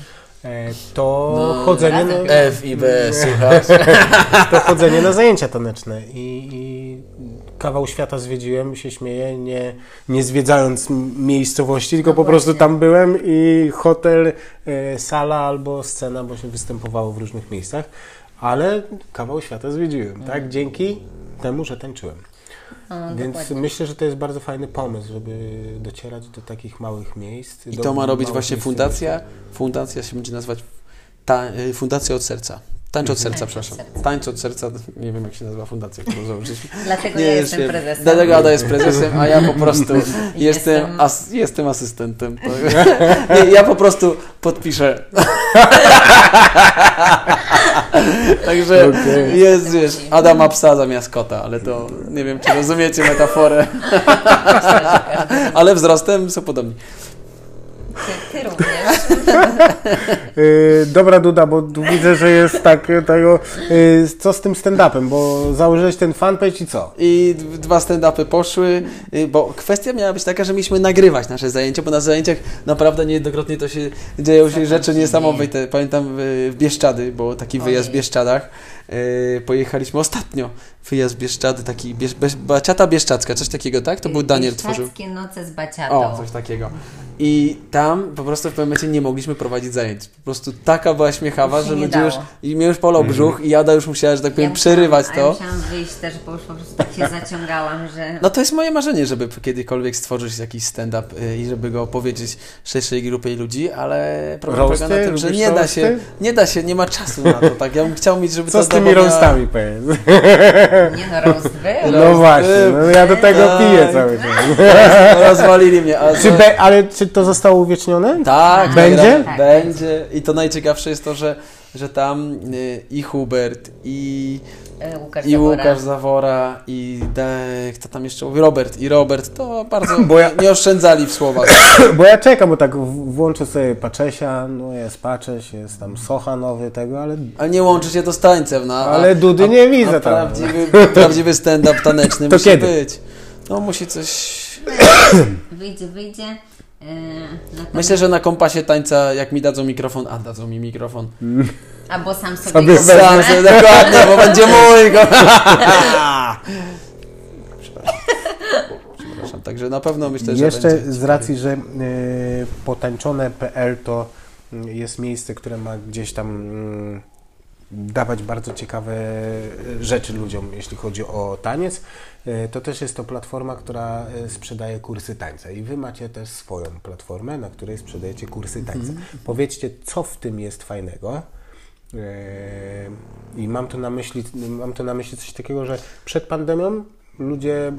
to No, chodzenie... No, F i B, słuchasz? to chodzenie na zajęcia taneczne i, i kawał świata zwiedziłem, się śmieję, nie, nie zwiedzając miejscowości, tylko No po prostu tam byłem i hotel, e, sala albo scena, bo się występowało w różnych miejscach, ale kawał świata zwiedziłem, tak? Dzięki temu, że tańczyłem. Więc dokładnie. myślę, że to jest bardzo fajny pomysł, żeby docierać do takich małych miejsc. I to ma robić właśnie fundacja. Fundacja się będzie nazywać ta, y, Fundacja od serca. Tańcz od serca, Tańcz od przepraszam. serca. Tańcz od serca, nie wiem jak się nazywa fundacja, którą założyliśmy. Dlatego Nie, ja jestem prezesem. Dlatego Ada jest prezesem, a ja po prostu jestem, Jestem- as, jestem asystentem. To, nie, ja po prostu podpiszę. Także Okej. jest, wiesz, Ada ma psa zamiast kota, ale to nie wiem, czy rozumiecie metaforę. ale wzrostem są podobni. Ty, ty również. Yy, dobra Duda, bo widzę, że jest tak e, tego, yy, co z tym stand-upem, bo założyłeś ten fanpage i co? I dwa stand-upy poszły, bo kwestia miała być taka, że mieliśmy nagrywać nasze zajęcia, bo na zajęciach naprawdę niejednokrotnie to się dzieją się rzeczy niesamowite. Pamiętam w, Bieszczady, bo taki wyjazd w. Bieszczadach. Pojechaliśmy ostatnio, wyjazd Bieszczady, taki biesz, Biesz- Baciata Bieszczadzka, coś takiego, tak? To był Daniel tworzył. Bieszczadzkie noce z baciatą. O, coś takiego. I tam po prostu w pewnym momencie nie mogliśmy prowadzić zajęć. Po prostu taka była śmiechawa, Już że nie ludzie już... dało. I mnie już polał brzuch i Jada już musiała, że tak powiem, Ja przerywać to. Ja musiałam wyjść też, bo już po prostu tak się zaciągałam, że... No to jest moje marzenie, żeby kiedykolwiek stworzyć jakiś stand-up y, i żeby go opowiedzieć szerszej grupie ludzi, ale problem polega na tym, że nie da się, nie da się, nie ma czasu na to, tak? Ja bym chciał mieć, żeby Co ta z tymi roastami, powiedz? Nie no, roast był. No właśnie, no ja do tego Tak. piję cały czas. Rozwalili mnie, a Czy be, ale czy to zostało uwiecznione? Tak, Będzie? tak, Tak, będzie. I to najciekawsze jest to, że, że tam y, i Hubert, i, Łukasz i Zawora. Łukasz Zawora, i de, kto tam jeszcze mówi? Robert. I Robert to bardzo Bo ja- nie oszczędzali w słowach. Bo ja czekam, bo tak włączę sobie Paczesia, no jest Pacześ, jest tam Socha nowy tego, ale Ale nie łączy się to z tańcem, no. a- Ale Dudy nie widzę a tam. Prawdziwy, prawdziwy stand-up taneczny To musi kiedy? być. No musi coś... Wyjdzie, wyjdzie. E, natomiast- Myślę, że na kompasie tańca, jak mi dadzą mikrofon, a dadzą mi mikrofon. Albo sam sobie, Sobie go wezmę. Sam sobie dokładnie, bo będzie mój. Go. Przepraszam. Także na pewno myślę, że Jeszcze będzie z racji, że y, potańczone.pl to y, jest miejsce, które ma gdzieś tam y, dawać bardzo ciekawe y, rzeczy ludziom, jeśli chodzi o taniec, y, to też jest to platforma, która sprzedaje kursy tańca. I wy macie też swoją platformę, na której sprzedajecie kursy tańca. Powiedzcie, co w tym jest fajnego. Yy, I mam tu na myśli, mam tu na myśli coś takiego, że przed pandemią ludzie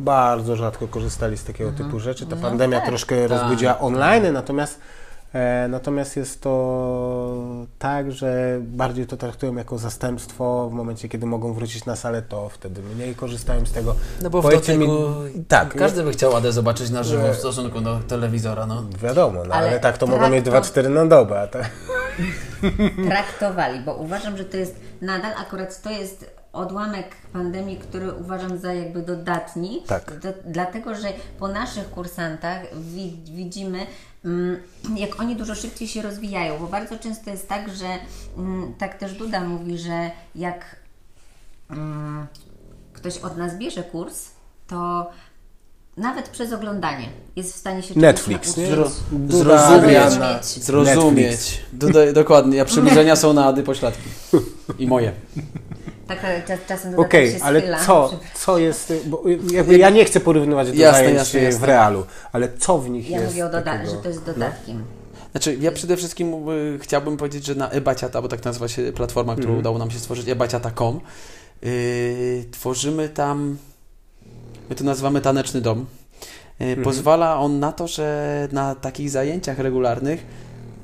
bardzo rzadko korzystali z takiego typu rzeczy. Ta No pandemia tak. troszkę rozbudziła online, natomiast e, natomiast jest to tak, że bardziej to traktują jako zastępstwo w momencie, kiedy mogą wrócić na salę, to wtedy mniej korzystają z tego. No bo w Powiedzcie mi- dotyku tak. każdy by chciał Adę zobaczyć na żywo w stosunku do telewizora, no. Wiadomo, no, ale, Ale tak to tak mogą mieć to- 2-4 na dobę. Tak. Traktowali, bo uważam, że to jest nadal akurat to jest odłamek pandemii, który uważam za jakby dodatni. Tak. Do, dlatego, że po naszych kursantach wi, widzimy, mm, jak oni dużo szybciej się rozwijają, bo bardzo często jest tak, że mm, tak też Duda mówi, że jak mm, ktoś od nas bierze kurs, to nawet przez oglądanie jest w stanie się Netflix, nie? Zro- zrozumieć. Zrozumieć. Doda- dokładnie, a przybliżenia są na Ady pośladki. I moje. Tak, czasem Okej, się ale schyla. co, co jest, bo jakby ja nie chcę porównywać do Jasne, zajęć jasne, w jasne. realu, ale co w nich Ja jest mówię o takiego? że to jest dodatkiem. Znaczy, ja przede wszystkim y, chciałbym powiedzieć, że na ebaciata, bo tak nazywa się platforma, którą udało nam się stworzyć, ebaciata.com, yy, tworzymy tam, my to nazywamy taneczny dom. Yy, Pozwala on na to, że na takich zajęciach regularnych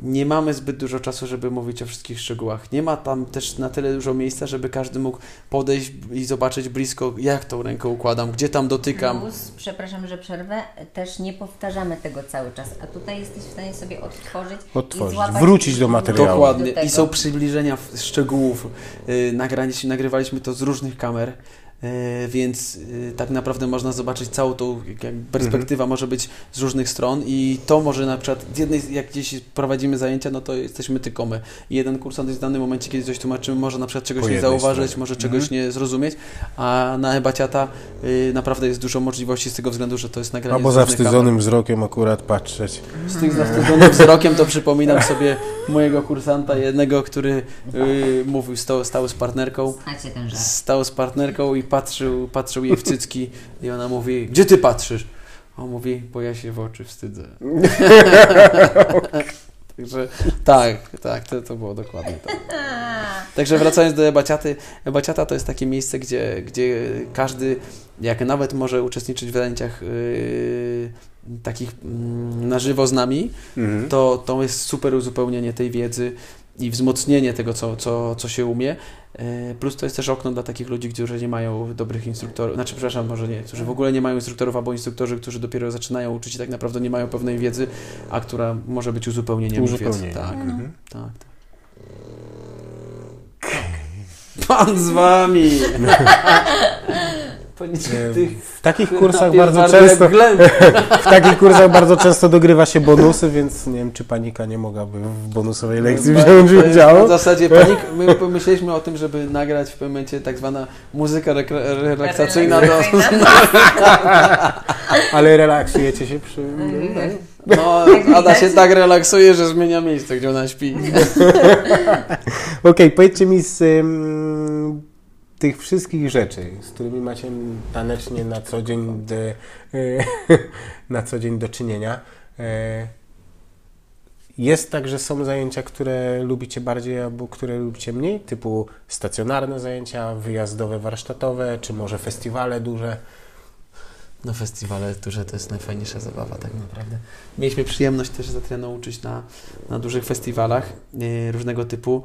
nie mamy zbyt dużo czasu, żeby mówić o wszystkich szczegółach. Nie ma tam też na tyle dużo miejsca, żeby każdy mógł podejść i zobaczyć blisko, jak tą rękę układam, gdzie tam dotykam. Plus, przepraszam, że przerwę, też nie powtarzamy tego cały czas, a tutaj jesteś w stanie sobie odtworzyć, Otworzyć, i złapać wrócić do materiału. Dokładnie. do I są przybliżenia w- szczegółów. Yy, nagraliśmy, nagrywaliśmy to z różnych kamer. Yy, Więc yy, tak naprawdę można zobaczyć całą tą jak perspektywa może być z różnych stron i to może na przykład z jednej, jak gdzieś prowadzimy zajęcia, no to jesteśmy tylko my. I jeden kursant jest w danym momencie, kiedy coś tłumaczymy, może na przykład czegoś Po nie zauważyć, stronie. może czegoś Mhm. nie zrozumieć, a na Ebaciata yy, naprawdę jest dużo możliwości z tego względu, że to jest nagranie Albo zawstydzonym wzrokiem akurat patrzeć. z tych zawstydzonym wzrokiem to przypominam sobie mojego kursanta, jednego, który yy, mówił, stał, stał z partnerką, stał z partnerką i patrzył, patrzył jej w cycki i ona mówi, gdzie ty patrzysz? On mówi, bo ja się w oczy wstydzę. Także tak, tak, to, to było dokładnie tak. Także wracając do Ebaciaty, Ebaciata to jest takie miejsce, gdzie, gdzie każdy, jak nawet może uczestniczyć w zajęciach yy, takich mm, na żywo z nami, Mhm. to, to jest super uzupełnienie tej wiedzy i wzmocnienie tego, co, co, co się umie. E, Plus to jest też okno dla takich ludzi, którzy nie mają dobrych instruktorów, znaczy przepraszam, może nie, którzy w ogóle nie mają instruktorów albo instruktorzy, którzy dopiero zaczynają uczyć i tak naprawdę nie mają pewnej wiedzy, a która może być uzupełnieniem ich wiedzy. Uzupełnienie. Tak, Mhm. tak, tak. Pan z wami! Tych W takich kursach bardzo często w takich kursach bardzo często dogrywa się bonusy, więc nie wiem, czy panika nie mogłaby w bonusowej lekcji No, wziąć udziału. W zasadzie panik, my pomyśleliśmy o tym, żeby nagrać w pewnym momencie tak zwana muzyka relaksacyjna do, Ale relaksujecie się przy... No, Ada się tak relaksuje, że zmienia miejsce, gdzie ona śpi. Okej, powiedzcie mi z ym, tych wszystkich rzeczy, z którymi macie tanecznie na co dzień y, na co dzień do czynienia, y, jest tak, że są zajęcia, które lubicie bardziej albo które lubicie mniej, typu stacjonarne zajęcia, wyjazdowe, warsztatowe, czy może festiwale duże? No festiwale duże to jest najfajniejsza zabawa tak naprawdę. Mieliśmy przyjemność też z Adrianą uczyć na, na dużych festiwalach yy, różnego typu.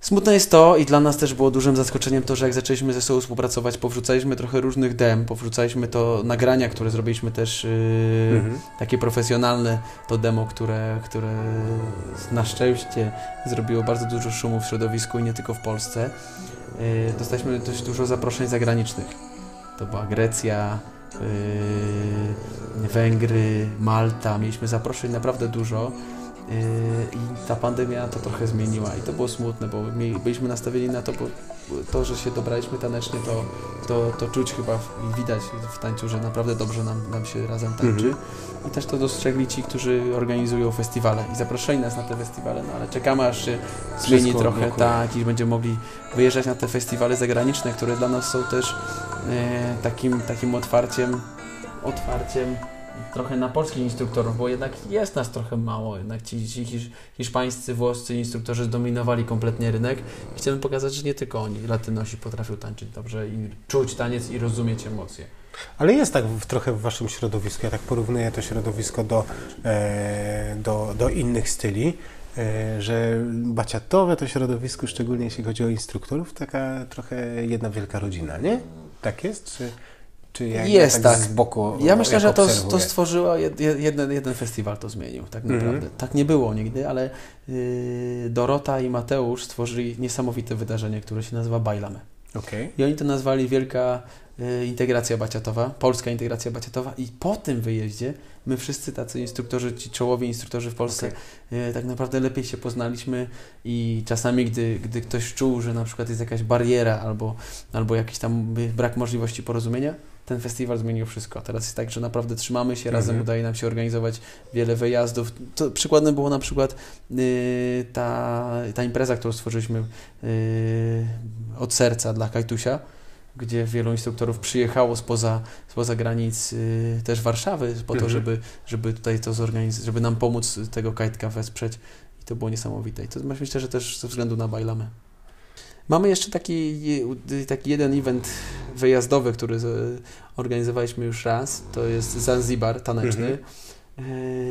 Smutne jest to i dla nas też było dużym zaskoczeniem to, że jak zaczęliśmy ze sobą współpracować, powrzucaliśmy trochę różnych dem, powrzucaliśmy to nagrania, które zrobiliśmy też yy, Mhm. takie profesjonalne, to demo, które, które na szczęście zrobiło bardzo dużo szumu w środowisku i nie tylko w Polsce. Yy, Dostaliśmy dość dużo zaproszeń zagranicznych. To była Grecja, yy, Węgry, Malta. Mieliśmy zaproszeń naprawdę dużo. Yy, I ta pandemia to trochę zmieniła i to było smutne, bo byliśmy nastawieni na to, bo to, że się dobraliśmy tanecznie, to, to, to czuć chyba i widać w tańcu, że naprawdę dobrze nam, nam się razem tańczy. Mhm. I też to dostrzegli ci, którzy organizują festiwale i zapraszali nas na te festiwale, no ale czekamy aż się zmieni Wszystko trochę, tak, i będziemy mogli wyjeżdżać na te festiwale zagraniczne, które dla nas są też e, takim, takim otwarciem, otwarciem trochę na polskich instruktorów, bo jednak jest nas trochę mało, jednak ci, ci hisz, hiszpańscy, włoscy instruktorzy zdominowali kompletnie rynek i chcemy pokazać, że nie tylko oni, latynosi potrafią tańczyć dobrze i czuć taniec i rozumieć emocje. Ale jest tak w, trochę w waszym środowisku, ja tak porównuję to środowisko do, e, do, do innych styli, e, że baciatowe to środowisko, szczególnie jeśli chodzi o instruktorów, taka trochę jedna wielka rodzina, nie? Tak jest? Czy, czy ja, Jest ja tak. z boku Ja myślę, jak że to, to stworzyło, jed, jed- jeden, jeden festiwal to zmienił, tak Mhm. naprawdę. Tak nie było nigdy, ale yy, Dorota i Mateusz stworzyli niesamowite wydarzenie, które się nazywa Bajlamy. Okej. I oni to nazwali Wielka y, Integracja Baciatowa, Polska Integracja Baciatowa i po tym wyjeździe my wszyscy tacy instruktorzy, ci czołowi instruktorzy w Polsce y, tak naprawdę lepiej się poznaliśmy i czasami, gdy, gdy ktoś czuł, że na przykład jest jakaś bariera albo, albo jakiś tam y, brak możliwości porozumienia, ten festiwal zmienił wszystko. Teraz jest tak, że naprawdę trzymamy się razem, Mhm. udaje nam się organizować wiele wyjazdów. To przykładem było na przykład y, ta, ta impreza, którą stworzyliśmy y, od serca dla Kajtusia, gdzie wielu instruktorów przyjechało spoza, spoza granic y, też Warszawy po to, Mhm. żeby, żeby tutaj to zorganizować, żeby nam pomóc tego kajtka wesprzeć i to było niesamowite. I to myślę, że też ze względu na Bajlamy. Mamy jeszcze taki, taki jeden event wyjazdowy, który organizowaliśmy już raz. To jest Zanzibar taneczny. Mhm.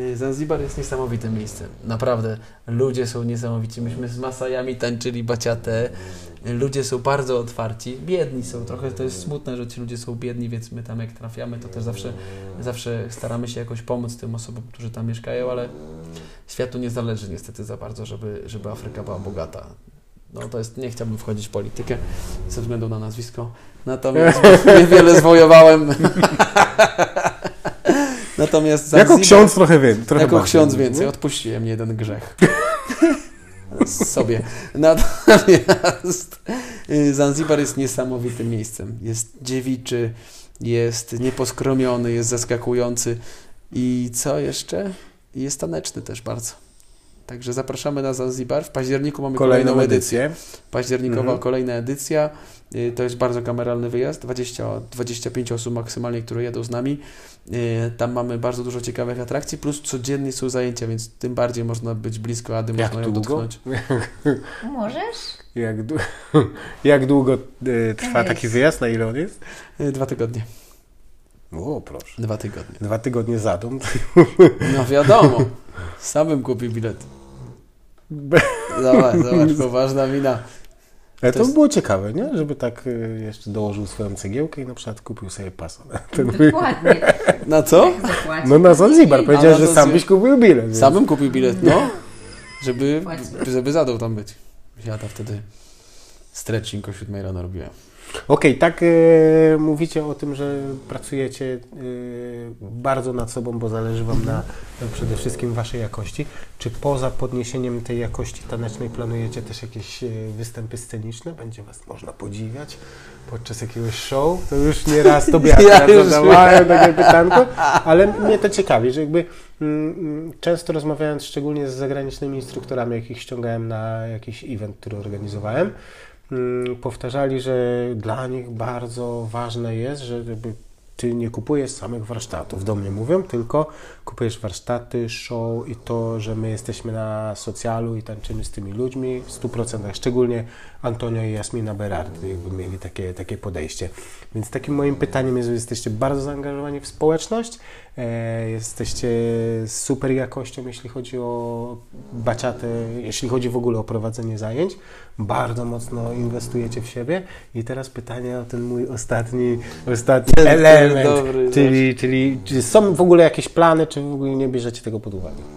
Yy, Zanzibar jest niesamowitym miejscem. Naprawdę. Ludzie są niesamowici. Myśmy z Masajami tańczyli baciatę. Ludzie są bardzo otwarci. Biedni są. Trochę to jest smutne, że ci ludzie są biedni, więc my tam jak trafiamy, to też zawsze, zawsze staramy się jakoś pomóc tym osobom, którzy tam mieszkają, ale światu nie zależy niestety za bardzo, żeby, żeby Afryka była bogata. No to jest, nie chciałbym wchodzić w politykę ze względu na nazwisko. Natomiast niewiele zwojowałem. Natomiast Jako Zanzibar- ksiądz trochę wiem. Trochę jako bardziej, ksiądz nie? więcej, odpuściłem jeden grzech. Sobie. Natomiast y, Zanzibar jest niesamowitym miejscem. Jest dziewiczy, jest nieposkromiony, jest zaskakujący i co jeszcze? Jest taneczny też bardzo. Także zapraszamy na Zanzibar. W październiku mamy kolejną, Kolejną edycję. edycję. Październikowa Mhm. kolejna edycja. Y, To jest bardzo kameralny wyjazd. 20, 25 osób maksymalnie, które jedą z nami. Y, Tam mamy bardzo dużo ciekawych atrakcji, plus codziennie są zajęcia, więc tym bardziej można być blisko Ady, Jak można ją długo? dotknąć. Możesz? Jak, dłu- jak długo e, trwa taki wyjazd? Na ile on jest? Y, Dwa tygodnie. O, proszę. Dwa tygodnie. Dwa tygodnie za dom. No wiadomo. Sam bym kupił bilet. Zobacz, zobacz, poważna wina. Ale To to, jest- było ciekawe, nie? Żeby tak e, jeszcze dołożył swoją cegiełkę i na przykład kupił sobie pas. Ten wy- Dokładnie. Na co? Zapłacić. No na Zanzibar. Powiedziałeś, na że sam byś kupił bilet. więc- Sam bym kupił bilet, no. Żeby, żeby zadał tam być. Ja tam wtedy stretching o 7 rano robiłem. Okej, tak e, mówicie o tym, że pracujecie e, bardzo nad sobą, bo zależy Wam na przede wszystkim Waszej jakości. Czy poza podniesieniem tej jakości tanecznej planujecie też jakieś e, występy sceniczne? Będzie Was można podziwiać podczas jakiegoś show? To już nie raz Tobie Ja zadawałem takie pytanko, ale mnie to ciekawi, że jakby mm, mm, często rozmawiając szczególnie z zagranicznymi instruktorami, jakich ściągałem na jakiś event, który organizowałem, powtarzali, że dla nich bardzo ważne jest, że jakby ty nie kupujesz samych warsztatów, do mnie mówią, tylko kupujesz warsztaty, show i to, że my jesteśmy na socjalu i tańczymy z tymi ludźmi w 100%, szczególnie Antonio i Jasmina Berardi jakby mieli takie, takie podejście. Więc takim moim pytaniem jest, że jesteście bardzo zaangażowani w społeczność, e, jesteście super jakością, jeśli chodzi o baciatę, jeśli chodzi w ogóle o prowadzenie zajęć, bardzo mocno inwestujecie w siebie i teraz pytanie o ten mój ostatni, ostatni element, dobry, czyli, czyli czy są w ogóle jakieś plany, czy w ogóle nie bierzecie tego pod uwagę?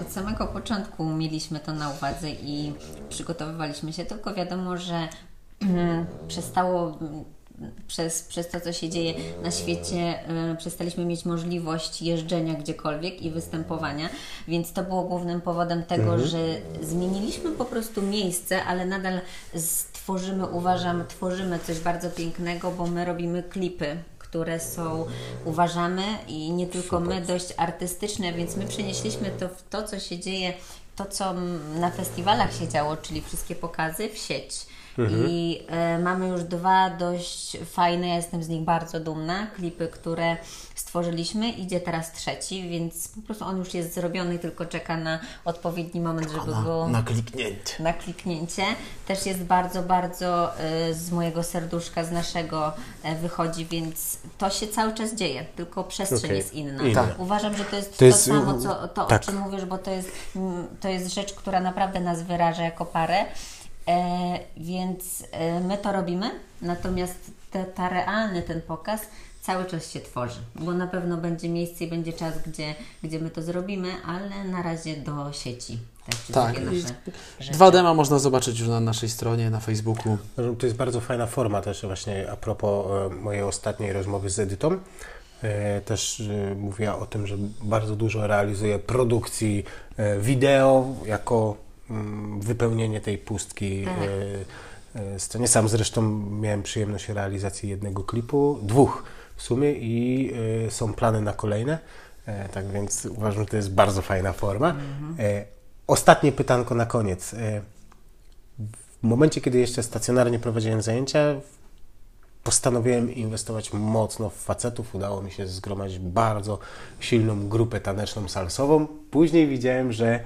Od samego początku mieliśmy to na uwadze i przygotowywaliśmy się, tylko wiadomo, że przestało przez, przez to, co się dzieje na świecie, e, przestaliśmy mieć możliwość jeżdżenia gdziekolwiek i występowania, więc to było głównym powodem tego, że zmieniliśmy po prostu miejsce, ale nadal stworzymy, uważam, tworzymy coś bardzo pięknego, bo my robimy klipy które są, uważamy i nie tylko my, dość artystyczne, więc my przenieśliśmy to w to, co się dzieje, to, co na festiwalach się działo, czyli wszystkie pokazy w sieć. I e, mamy już dwa dość fajne, ja jestem z nich bardzo dumna, klipy, które stworzyliśmy. Idzie teraz trzeci, więc po prostu on już jest zrobiony, tylko czeka na odpowiedni moment, żeby go Na kliknięcie. na kliknięcie. Też jest bardzo, bardzo y, z mojego serduszka, z naszego e, wychodzi, więc to się cały czas dzieje, tylko przestrzeń Okej. jest inna. Inna. Tak. Uważam, że to jest To to, jest, samo, co, to tak. o czym mówisz, bo to jest, mm, to jest rzecz, która naprawdę nas wyraża jako parę. E, więc e, my to robimy, natomiast te, ta realny ten pokaz cały czas się tworzy, bo na pewno będzie miejsce i będzie czas, gdzie, gdzie my to zrobimy, ale na razie do sieci. Tak. nasze rzeczy. Dwa dema można zobaczyć już na naszej stronie, na Facebooku. To jest bardzo fajna forma też właśnie a propos e, mojej ostatniej rozmowy z Edytą. E, Też e, mówiła o tym, że bardzo dużo realizuje produkcji wideo jako wypełnienie tej pustki. Tak. e, e, Scenie sam zresztą miałem przyjemność realizacji jednego klipu, dwóch w sumie i e, są plany na kolejne. Tak więc uważam, że to jest bardzo fajna forma. E, Ostatnie pytanko na koniec. W momencie, kiedy jeszcze stacjonarnie prowadziłem zajęcia, postanowiłem inwestować mocno w facetów. Udało mi się zgromadzić bardzo silną grupę taneczną salsową. Później widziałem, że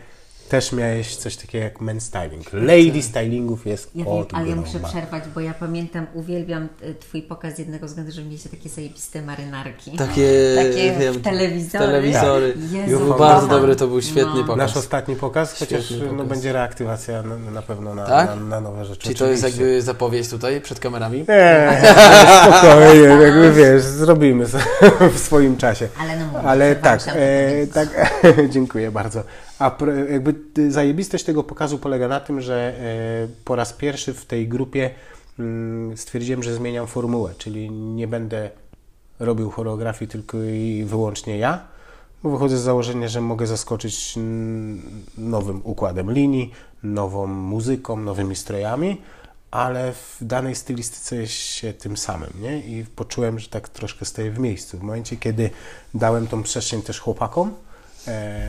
też miałeś coś takiego jak men styling. Lady stylingów jest Ja wiem, od ale ja muszę przerwać, bo ja pamiętam, uwielbiam y, Twój pokaz z jednego względu, że mieliście takie zajebiste marynarki. Takie, Takie wiem, telewizory. telewizory. Tak. Jezu, bardzo dobry, to był świetny No. pokaz. Nasz ostatni pokaz, chociaż Świetny no, pokaz. będzie reaktywacja na, na pewno na, Tak? na, na nowe rzeczy. Czyli to jest jakby zapowiedź tutaj przed kamerami? Nie, spokojnie, jakby wiesz, zrobimy w swoim czasie. Ale no mówię, Ale tak, e, tak dziękuję bardzo. A jakby y, zajebistość tego pokazu polega na tym, że e, po raz pierwszy w tej grupie mm, stwierdziłem, że zmieniam formułę, czyli nie będę robił choreografii tylko i wyłącznie ja, bo wychodzę z założenia, że mogę zaskoczyć mm, nowym układem linii, nową muzyką, nowymi strojami, ale w danej stylistyce się tym samym, nie? I poczułem, że tak troszkę stoję w miejscu. W momencie, kiedy dałem tą przestrzeń też chłopakom,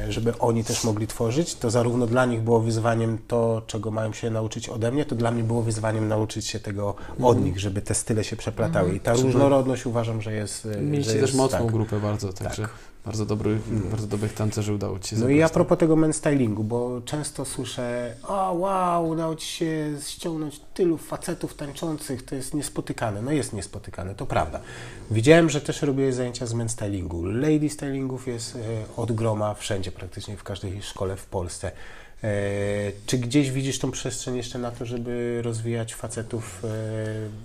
żeby oni też mogli tworzyć, to zarówno dla nich było wyzwaniem to, czego mają się nauczyć ode mnie, to dla mnie było wyzwaniem nauczyć się tego od nich, żeby te style się przeplatały. I ta różnorodność uważam, że jest. e, Mieliście też jest, mocną tak. grupę bardzo, także bardzo, dobry, bardzo dobrych tancerzy udało Ci się No i a propos tego men stylingu, bo często słyszę, o wow, udało Ci się ściągnąć tylu facetów tańczących, to jest niespotykane. No jest niespotykane, to prawda. Widziałem, że też robiłeś zajęcia z men stylingu. Lady stylingów jest e, od groma wszędzie, praktycznie w każdej szkole w Polsce. E, Czy gdzieś widzisz tą przestrzeń jeszcze na to, żeby rozwijać facetów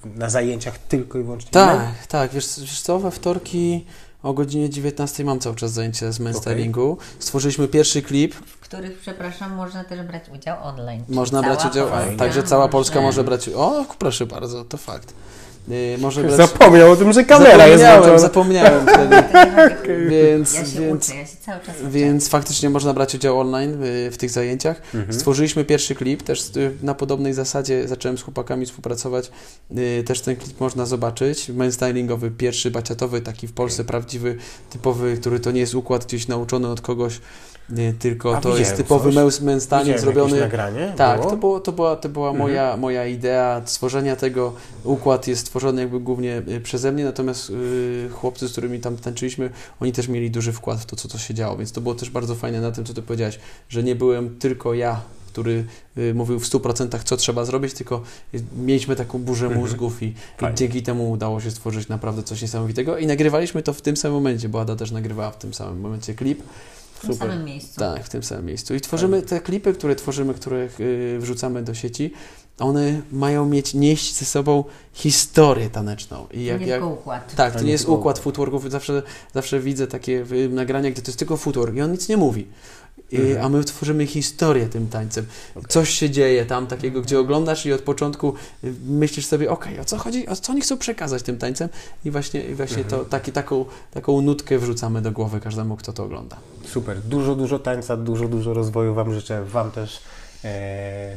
e, na zajęciach tylko i wyłącznie? Tak, tak. Wiesz, wiesz co, we wtorki o godzinie 19 mam cały czas zajęcie z menstylingu. Stworzyliśmy pierwszy klip. W których, przepraszam, można też brać udział online. Można brać udział, Polska także cała Polska może brać O, proszę bardzo, to fakt. Yy, może brać... Zapomniał o tym, że kamera jest zapomniałem, włączona. zapomniałem wtedy. Więc, Ja się więc, uczę, ja się cały czas uczę. Więc faktycznie można brać udział online y, w tych zajęciach. Mhm. Stworzyliśmy pierwszy klip, też y, na podobnej zasadzie zacząłem z chłopakami współpracować. Y, Też ten klip można zobaczyć. Men stylingowy, pierwszy baciatowy, taki w Polsce prawdziwy, typowy, który to nie jest układ gdzieś nauczony od kogoś, y, tylko A to jest typowy Widziałem zrobiony. nagranie? Tak, było? to, było, to była, to była Mhm. moja, moja idea stworzenia tego. Układ jest stworzony jakby głównie y, przeze mnie, natomiast y, chłopcy, z którymi tam tańczyliśmy, oni też mieli duży wkład w to, co to się działo, więc to było też bardzo fajne na tym, co ty powiedziałeś, że nie byłem tylko ja, który y, mówił w 100% co trzeba zrobić, tylko y, mieliśmy taką burzę Mhm. mózgów i, i dzięki temu udało się stworzyć naprawdę coś niesamowitego i nagrywaliśmy to w tym samym momencie, bo Ada też nagrywała w tym samym momencie klip. W tym Super. samym miejscu. Tak, w tym samym miejscu. I tworzymy te klipy, które tworzymy, które y, wrzucamy do sieci, one mają mieć, nieść ze sobą historię taneczną. I To jak, nie jak, tylko układ. tak, to nie jest układ footworków. Zawsze, zawsze widzę takie y, nagrania, gdzie to jest tylko footwork i on nic nie mówi. I, Mhm. A my tworzymy historię tym tańcem. Okej. Coś się dzieje tam takiego, gdzie oglądasz i od początku y, myślisz sobie, okej, o co chodzi, o co oni chcą przekazać tym tańcem i właśnie, i właśnie Mhm. to, taki, taką, taką nutkę wrzucamy do głowy każdemu, kto to ogląda. Super. Dużo, dużo tańca, dużo, dużo rozwoju Wam życzę. Wam też e,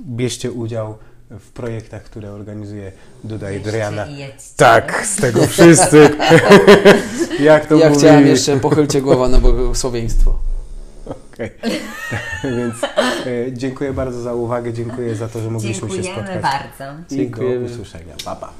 bierzcie udział w projektach, które organizuje Duda i Driana. Tak, z tego wszyscy. Jak to ja mówi... chciałem jeszcze pochylcie głowa na błogosławieństwo. Okej. Więc e, dziękuję bardzo za uwagę, dziękuję za to, że mogliśmy się Dziękujemy spotkać. bardzo. I Dziękujemy. do usłyszenia. Pa, pa.